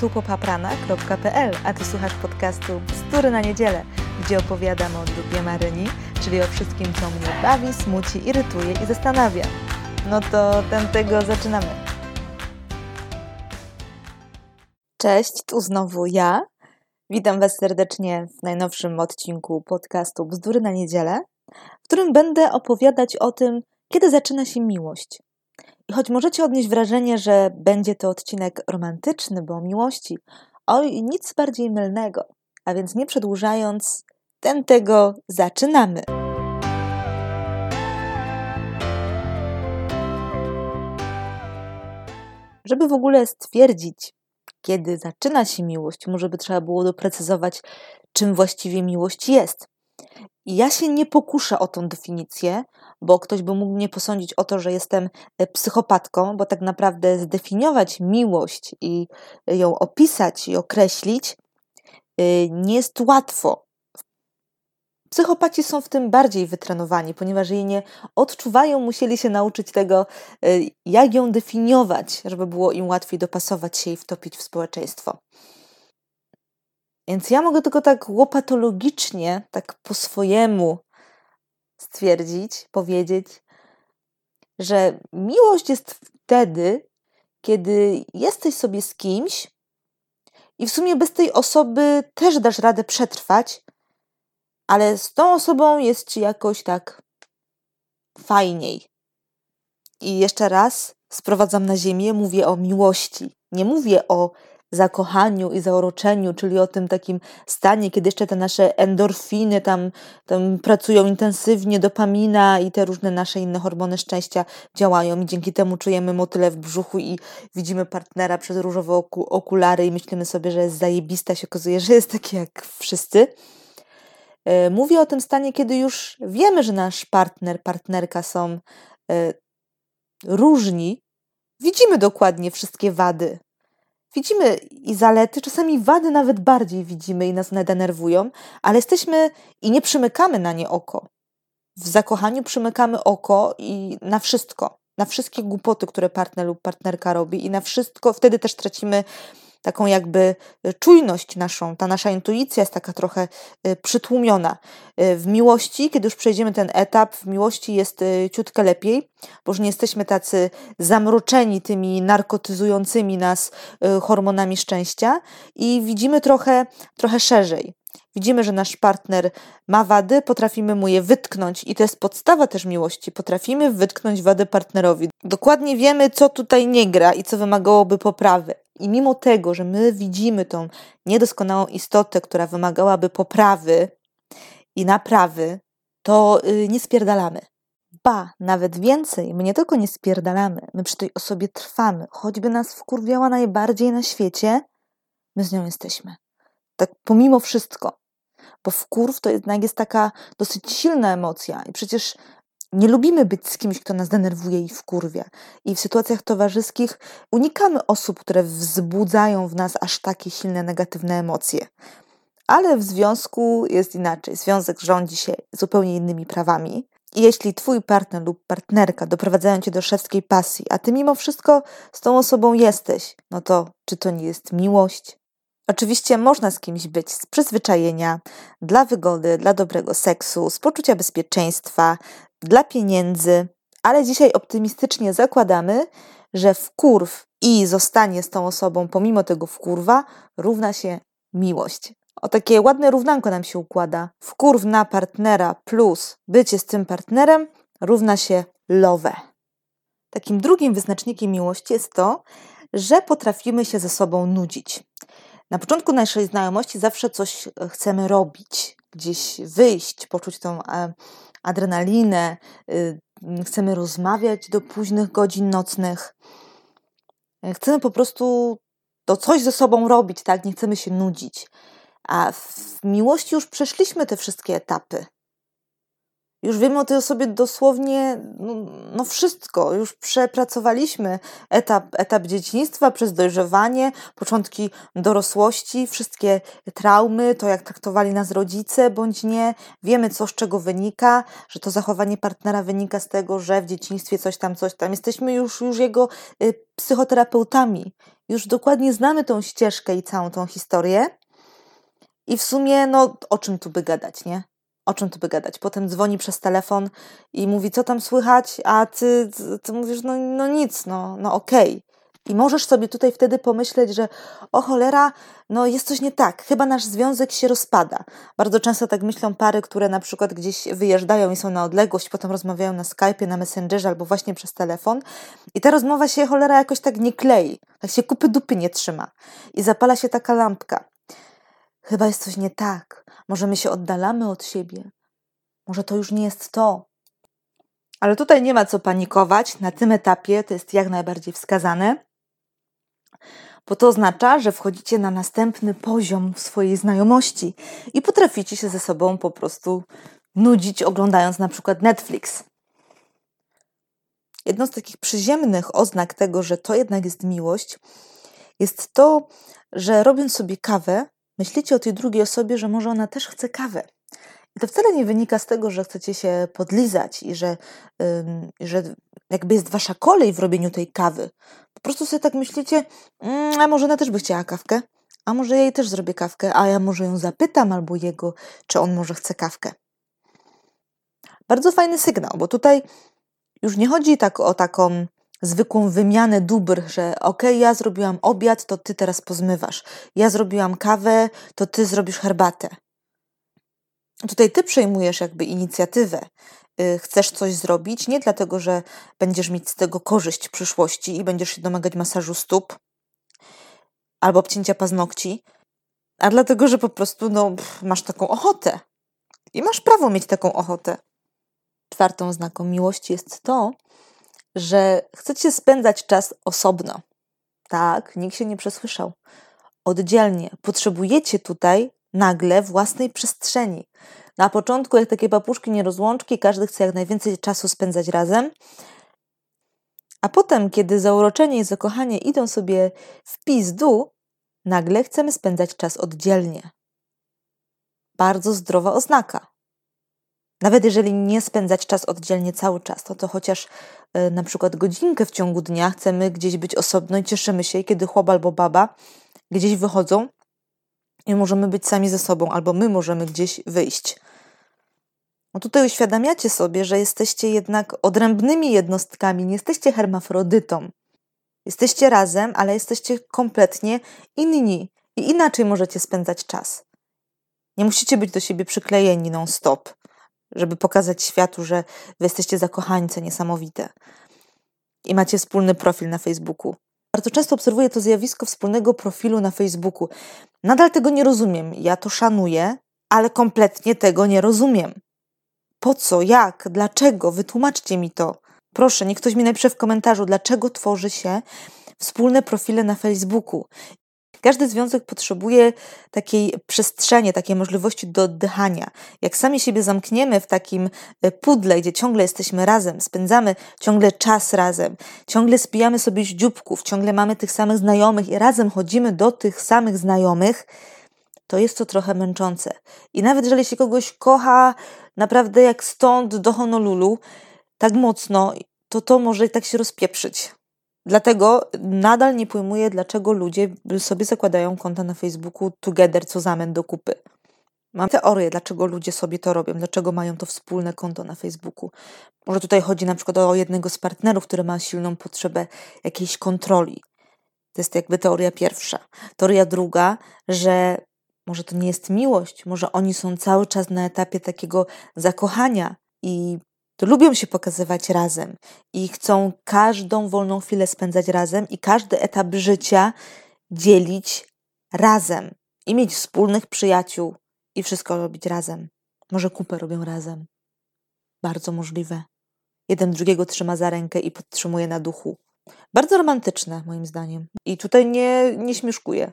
tupopaprana.pl, a Ty słuchasz podcastu Bzdury na niedzielę, gdzie opowiadam o dupie Maryni, czyli o wszystkim, co mnie bawi, smuci, irytuje i zastanawia. No to tamtego zaczynamy. Cześć, tu znowu ja. Witam Was serdecznie w najnowszym odcinku podcastu Bzdury na niedzielę, w którym będę opowiadać o tym, kiedy zaczyna się miłość. I choć możecie odnieść wrażenie, że będzie to odcinek romantyczny, bo o miłości, oj, nic bardziej mylnego. A więc nie przedłużając, ten tego zaczynamy. Żeby w ogóle stwierdzić, kiedy zaczyna się miłość, może by trzeba było doprecyzować, czym właściwie miłość jest. I ja się nie pokuszę o tą definicję, bo ktoś by mógł mnie posądzić o to, że jestem e, psychopatką, bo tak naprawdę zdefiniować miłość i ją opisać i określić y, nie jest łatwo. Psychopaci są w tym bardziej wytrenowani, ponieważ jej nie odczuwają, musieli się nauczyć tego, y, jak ją definiować, żeby było im łatwiej dopasować się i wtopić w społeczeństwo. Więc ja mogę tylko tak łopatologicznie, tak po swojemu stwierdzić, powiedzieć, że miłość jest wtedy, kiedy jesteś sobie z kimś i w sumie bez tej osoby też dasz radę przetrwać, ale z tą osobą jest ci jakoś tak fajniej. I jeszcze raz sprowadzam na ziemię, mówię o miłości. Nie mówię o zakochaniu i zauroczeniu, czyli o tym takim stanie, kiedy jeszcze te nasze endorfiny tam, tam pracują intensywnie, dopamina i te różne nasze inne hormony szczęścia działają. I dzięki temu czujemy motyle w brzuchu i widzimy partnera przez różowe oku, okulary i myślimy sobie, że jest zajebista, się okazuje, że jest taki jak wszyscy. E, mówię o tym stanie, kiedy już wiemy, że nasz partner, partnerka są e, różni, widzimy dokładnie wszystkie wady, Widzimy i zalety, czasami wady nawet bardziej widzimy i nas denerwują, ale jesteśmy i nie przymykamy na nie oko. W zakochaniu przymykamy oko i na wszystko, na wszystkie głupoty, które partner lub partnerka robi i na wszystko, wtedy też tracimy taką jakby y, czujność naszą, ta nasza intuicja jest taka trochę y, przytłumiona. Y, w miłości, kiedy już przejdziemy ten etap, w miłości jest ciutkę lepiej, bo już nie jesteśmy tacy zamroczeni tymi narkotyzującymi nas hormonami szczęścia i widzimy trochę, trochę szerzej. Widzimy, że nasz partner ma wady, potrafimy mu je wytknąć, i to jest podstawa też miłości. Potrafimy wytknąć wady partnerowi. Dokładnie wiemy, co tutaj nie gra i co wymagałoby poprawy. I mimo tego, że my widzimy tą niedoskonałą istotę, która wymagałaby poprawy i naprawy, to yy, nie spierdalamy. Ba, nawet więcej, my nie tylko nie spierdalamy, my przy tej osobie trwamy. Choćby nas wkurwiała najbardziej na świecie, my z nią jesteśmy. Tak pomimo wszystko. Bo wkurw to jednak jest taka dosyć silna emocja i przecież nie lubimy być z kimś, kto nas denerwuje i wkurwia. I w sytuacjach towarzyskich unikamy osób, które wzbudzają w nas aż takie silne negatywne emocje. Ale w związku jest inaczej. Związek rządzi się zupełnie innymi prawami. I jeśli twój partner lub partnerka doprowadzają cię do szewskiej pasji, a ty mimo wszystko z tą osobą jesteś, no to czy to nie jest miłość? Oczywiście można z kimś być z przyzwyczajenia, dla wygody, dla dobrego seksu, z poczucia bezpieczeństwa, dla pieniędzy, ale dzisiaj optymistycznie zakładamy, że wkurw i zostanie z tą osobą pomimo tego wkurwa równa się miłość. O takie ładne równanko nam się układa. Wkurw na partnera plus bycie z tym partnerem równa się love. Takim drugim wyznacznikiem miłości jest to, że potrafimy się ze sobą nudzić. Na początku naszej znajomości zawsze coś chcemy robić, gdzieś wyjść, poczuć tą e, adrenalinę, y, chcemy rozmawiać do późnych godzin nocnych. Chcemy po prostu to coś ze sobą robić, tak? Nie chcemy się nudzić. A w miłości już przeszliśmy te wszystkie etapy. Już wiemy o tej osobie dosłownie no, no, wszystko. Już przepracowaliśmy etap, etap dzieciństwa przez dojrzewanie, początki dorosłości, wszystkie traumy, to jak traktowali nas rodzice bądź nie. Wiemy, co z czego wynika, że to zachowanie partnera wynika z tego, że w dzieciństwie coś tam, coś tam. Jesteśmy już, już jego y, psychoterapeutami. już dokładnie znamy tą ścieżkę i całą tą historię. I w sumie, no, o czym tu by gadać, nie? O czym tu by gadać? Potem dzwoni przez telefon i mówi, co tam słychać, a ty, ty, mówisz, no, no nic, no, no okej. Okay. I możesz sobie tutaj wtedy pomyśleć, że o cholera, no jest coś nie tak, chyba nasz związek się rozpada. Bardzo często tak myślą pary, które na przykład gdzieś wyjeżdżają i są na odległość, potem rozmawiają na Skype'ie, na Messengerze albo właśnie przez telefon i ta rozmowa się cholera jakoś tak nie klei, tak się kupy dupy nie trzyma i zapala się taka lampka. Chyba jest coś nie tak, może my się oddalamy od siebie, może to już nie jest to. Ale tutaj nie ma co panikować, na tym etapie to jest jak najbardziej wskazane bo to oznacza, że wchodzicie na następny poziom swojej znajomości i potraficie się ze sobą po prostu nudzić, oglądając na przykład Netflix. Jedną z takich przyziemnych oznak tego, że to jednak jest miłość, jest to, że robiąc sobie kawę, myślicie o tej drugiej osobie, że może ona też chce kawę. I to wcale nie wynika z tego, że chcecie się podlizać i że, że jakby jest wasza kolej w robieniu tej kawy. Po prostu sobie tak myślicie, mmm, a może ona też by chciała kawkę, a może ja jej też zrobię kawkę, a ja może ją zapytam albo jego, czy on może chce kawkę. Bardzo fajny sygnał, bo tutaj już nie chodzi tak o taką zwykłą wymianę dóbr, że ok, ja zrobiłam obiad, to ty teraz pozmywasz. Ja zrobiłam kawę, to ty zrobisz herbatę. Tutaj ty przejmujesz jakby inicjatywę. Y, chcesz coś zrobić, nie dlatego, że będziesz mieć z tego korzyść w przyszłości i będziesz się domagać masażu stóp albo obcięcia paznokci, a dlatego, że po prostu no, masz taką ochotę. I masz prawo mieć taką ochotę. Czwartą znaką miłości jest to, że chcecie spędzać czas osobno. Tak, nikt się nie przesłyszał. Oddzielnie. Potrzebujecie tutaj nagle własnej przestrzeni. Na początku, jak takie papuszki nierozłączki, każdy chce jak najwięcej czasu spędzać razem. A potem, kiedy zauroczenie i zakochanie idą sobie w pizdu, nagle chcemy spędzać czas oddzielnie. Bardzo zdrowa oznaka. Nawet jeżeli nie spędzać czas oddzielnie cały czas, to, to chociaż y, na przykład godzinkę w ciągu dnia chcemy gdzieś być osobno i cieszymy się, kiedy chłop albo baba gdzieś wychodzą i możemy być sami ze sobą, albo my możemy gdzieś wyjść. No tutaj uświadamiacie sobie, że jesteście jednak odrębnymi jednostkami, nie jesteście hermafrodytą. Jesteście razem, ale jesteście kompletnie inni i inaczej możecie spędzać czas. Nie musicie być do siebie przyklejeni non-stop, żeby pokazać światu, że wy jesteście zakochańce niesamowite i macie wspólny profil na Facebooku. Bardzo często obserwuję to zjawisko wspólnego profilu na Facebooku. Nadal tego nie rozumiem. Ja to szanuję, ale kompletnie tego nie rozumiem. Po co? Jak? Dlaczego? Wytłumaczcie mi to. Proszę, niech ktoś mi napisze w komentarzu, dlaczego tworzy się wspólne profile na Facebooku. Każdy związek potrzebuje takiej przestrzeni, takiej możliwości do oddychania. Jak sami siebie zamkniemy w takim e, pudle, gdzie ciągle jesteśmy razem, spędzamy ciągle czas razem, ciągle spijamy sobie ździubków, ciągle mamy tych samych znajomych i razem chodzimy do tych samych znajomych, to jest to trochę męczące. I nawet jeżeli się kogoś kocha naprawdę jak stąd do Honolulu, tak mocno, to to może tak się rozpieprzyć. Dlatego nadal nie pojmuję, dlaczego ludzie sobie zakładają konta na Facebooku together, co zamęt do kupy. Mam teorię, dlaczego ludzie sobie to robią, dlaczego mają to wspólne konto na Facebooku. Może tutaj chodzi na przykład o jednego z partnerów, który ma silną potrzebę jakiejś kontroli. To jest jakby teoria pierwsza. Teoria druga, że może to nie jest miłość, może oni są cały czas na etapie takiego zakochania i to lubią się pokazywać razem i chcą każdą wolną chwilę spędzać razem i każdy etap życia dzielić razem i mieć wspólnych przyjaciół i wszystko robić razem. Może kupę robią razem. Bardzo możliwe. Jeden drugiego trzyma za rękę i podtrzymuje na duchu. Bardzo romantyczne, moim zdaniem. I tutaj nie, nie śmieszkuję.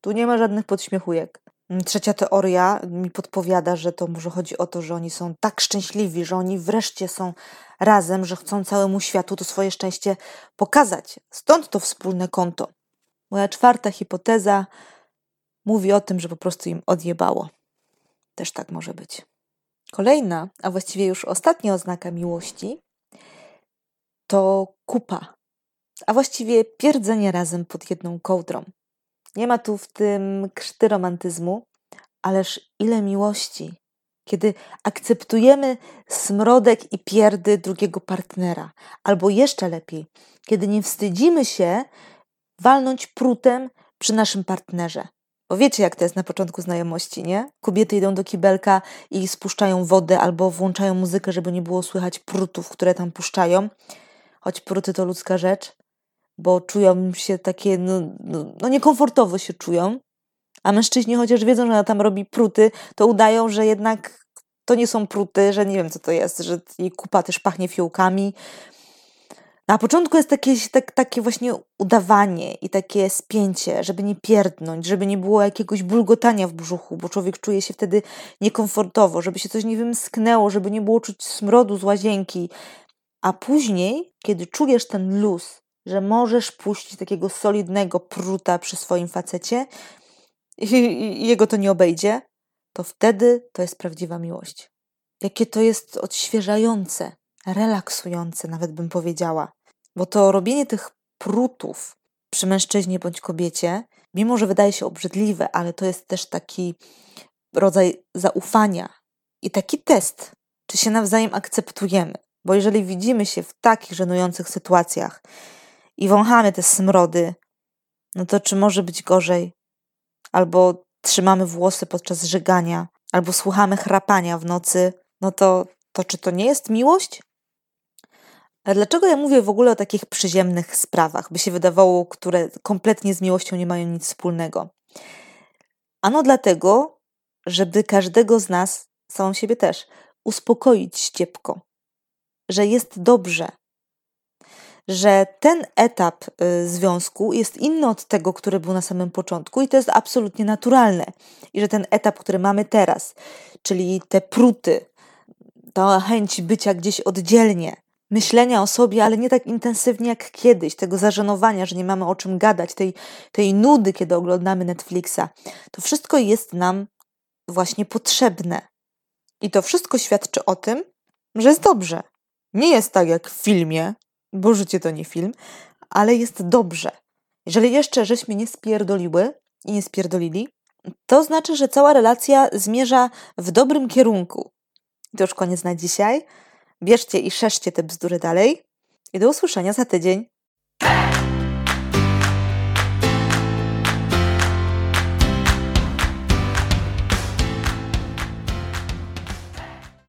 Tu nie ma żadnych podśmiechujek. Trzecia teoria mi podpowiada, że to może chodzi o to, że oni są tak szczęśliwi, że oni wreszcie są razem, że chcą całemu światu to swoje szczęście pokazać. Stąd to wspólne konto. Moja czwarta hipoteza mówi o tym, że po prostu im odjebało. Też tak może być. Kolejna, a właściwie już ostatnia oznaka miłości to kupa. a właściwie pierdzenie razem pod jedną kołdrą. Nie ma tu w tym krzty romantyzmu, ależ ile miłości, kiedy akceptujemy smrodek i pierdy drugiego partnera, albo jeszcze lepiej, kiedy nie wstydzimy się walnąć prutem przy naszym partnerze. Bo wiecie, jak to jest na początku znajomości, nie? Kobiety idą do kibelka i spuszczają wodę albo włączają muzykę, żeby nie było słychać prutów, które tam puszczają. Choć pruty to ludzka rzecz, bo czują się takie, no, no, no niekomfortowo się czują. A mężczyźni, chociaż wiedzą, że ona tam robi pruty, to udają, że jednak to nie są pruty, że nie wiem, co to jest, że jej kupa też pachnie fiołkami. Na początku jest takie, tak, takie właśnie udawanie i takie spięcie, żeby nie pierdnąć, żeby nie było jakiegoś bulgotania w brzuchu, bo człowiek czuje się wtedy niekomfortowo, żeby się coś nie wymsknęło, żeby nie było czuć smrodu z łazienki. A później, kiedy czujesz ten luz, że możesz puścić takiego solidnego pruta przy swoim facecie i, i jego to nie obejdzie, to wtedy to jest prawdziwa miłość. Jakie to jest odświeżające, relaksujące, nawet bym powiedziała. Bo to robienie tych prutów przy mężczyźnie bądź kobiecie, mimo że wydaje się obrzydliwe, ale to jest też taki rodzaj zaufania i taki test, czy się nawzajem akceptujemy. Bo jeżeli widzimy się w takich żenujących sytuacjach i wąchamy te smrody, no to czy może być gorzej? Albo trzymamy włosy podczas żygania, albo słuchamy chrapania w nocy, no to, to czy to nie jest miłość? A dlaczego ja mówię w ogóle o takich przyziemnych sprawach, by się wydawało, które kompletnie z miłością nie mają nic wspólnego? Ano dlatego, żeby każdego z nas, samą siebie też, uspokoić ściepko, że jest dobrze, że ten etap y, związku jest inny od tego, który był na samym początku, i to jest absolutnie naturalne. I że ten etap, który mamy teraz, czyli te pruty, ta chęć bycia gdzieś oddzielnie, myślenia o sobie, ale nie tak intensywnie jak kiedyś, tego zażenowania, że nie mamy o czym gadać, tej, tej nudy, kiedy oglądamy Netflixa. To wszystko jest nam właśnie potrzebne. I to wszystko świadczy o tym, że jest dobrze. Nie jest tak jak w filmie, bo życie to nie film, ale jest dobrze. Jeżeli jeszcze żeśmy nie spierdoliły i nie spierdolili, to znaczy, że cała relacja zmierza w dobrym kierunku. I to już koniec na dzisiaj. Bierzcie i szeszcie te bzdury dalej. I do usłyszenia za tydzień.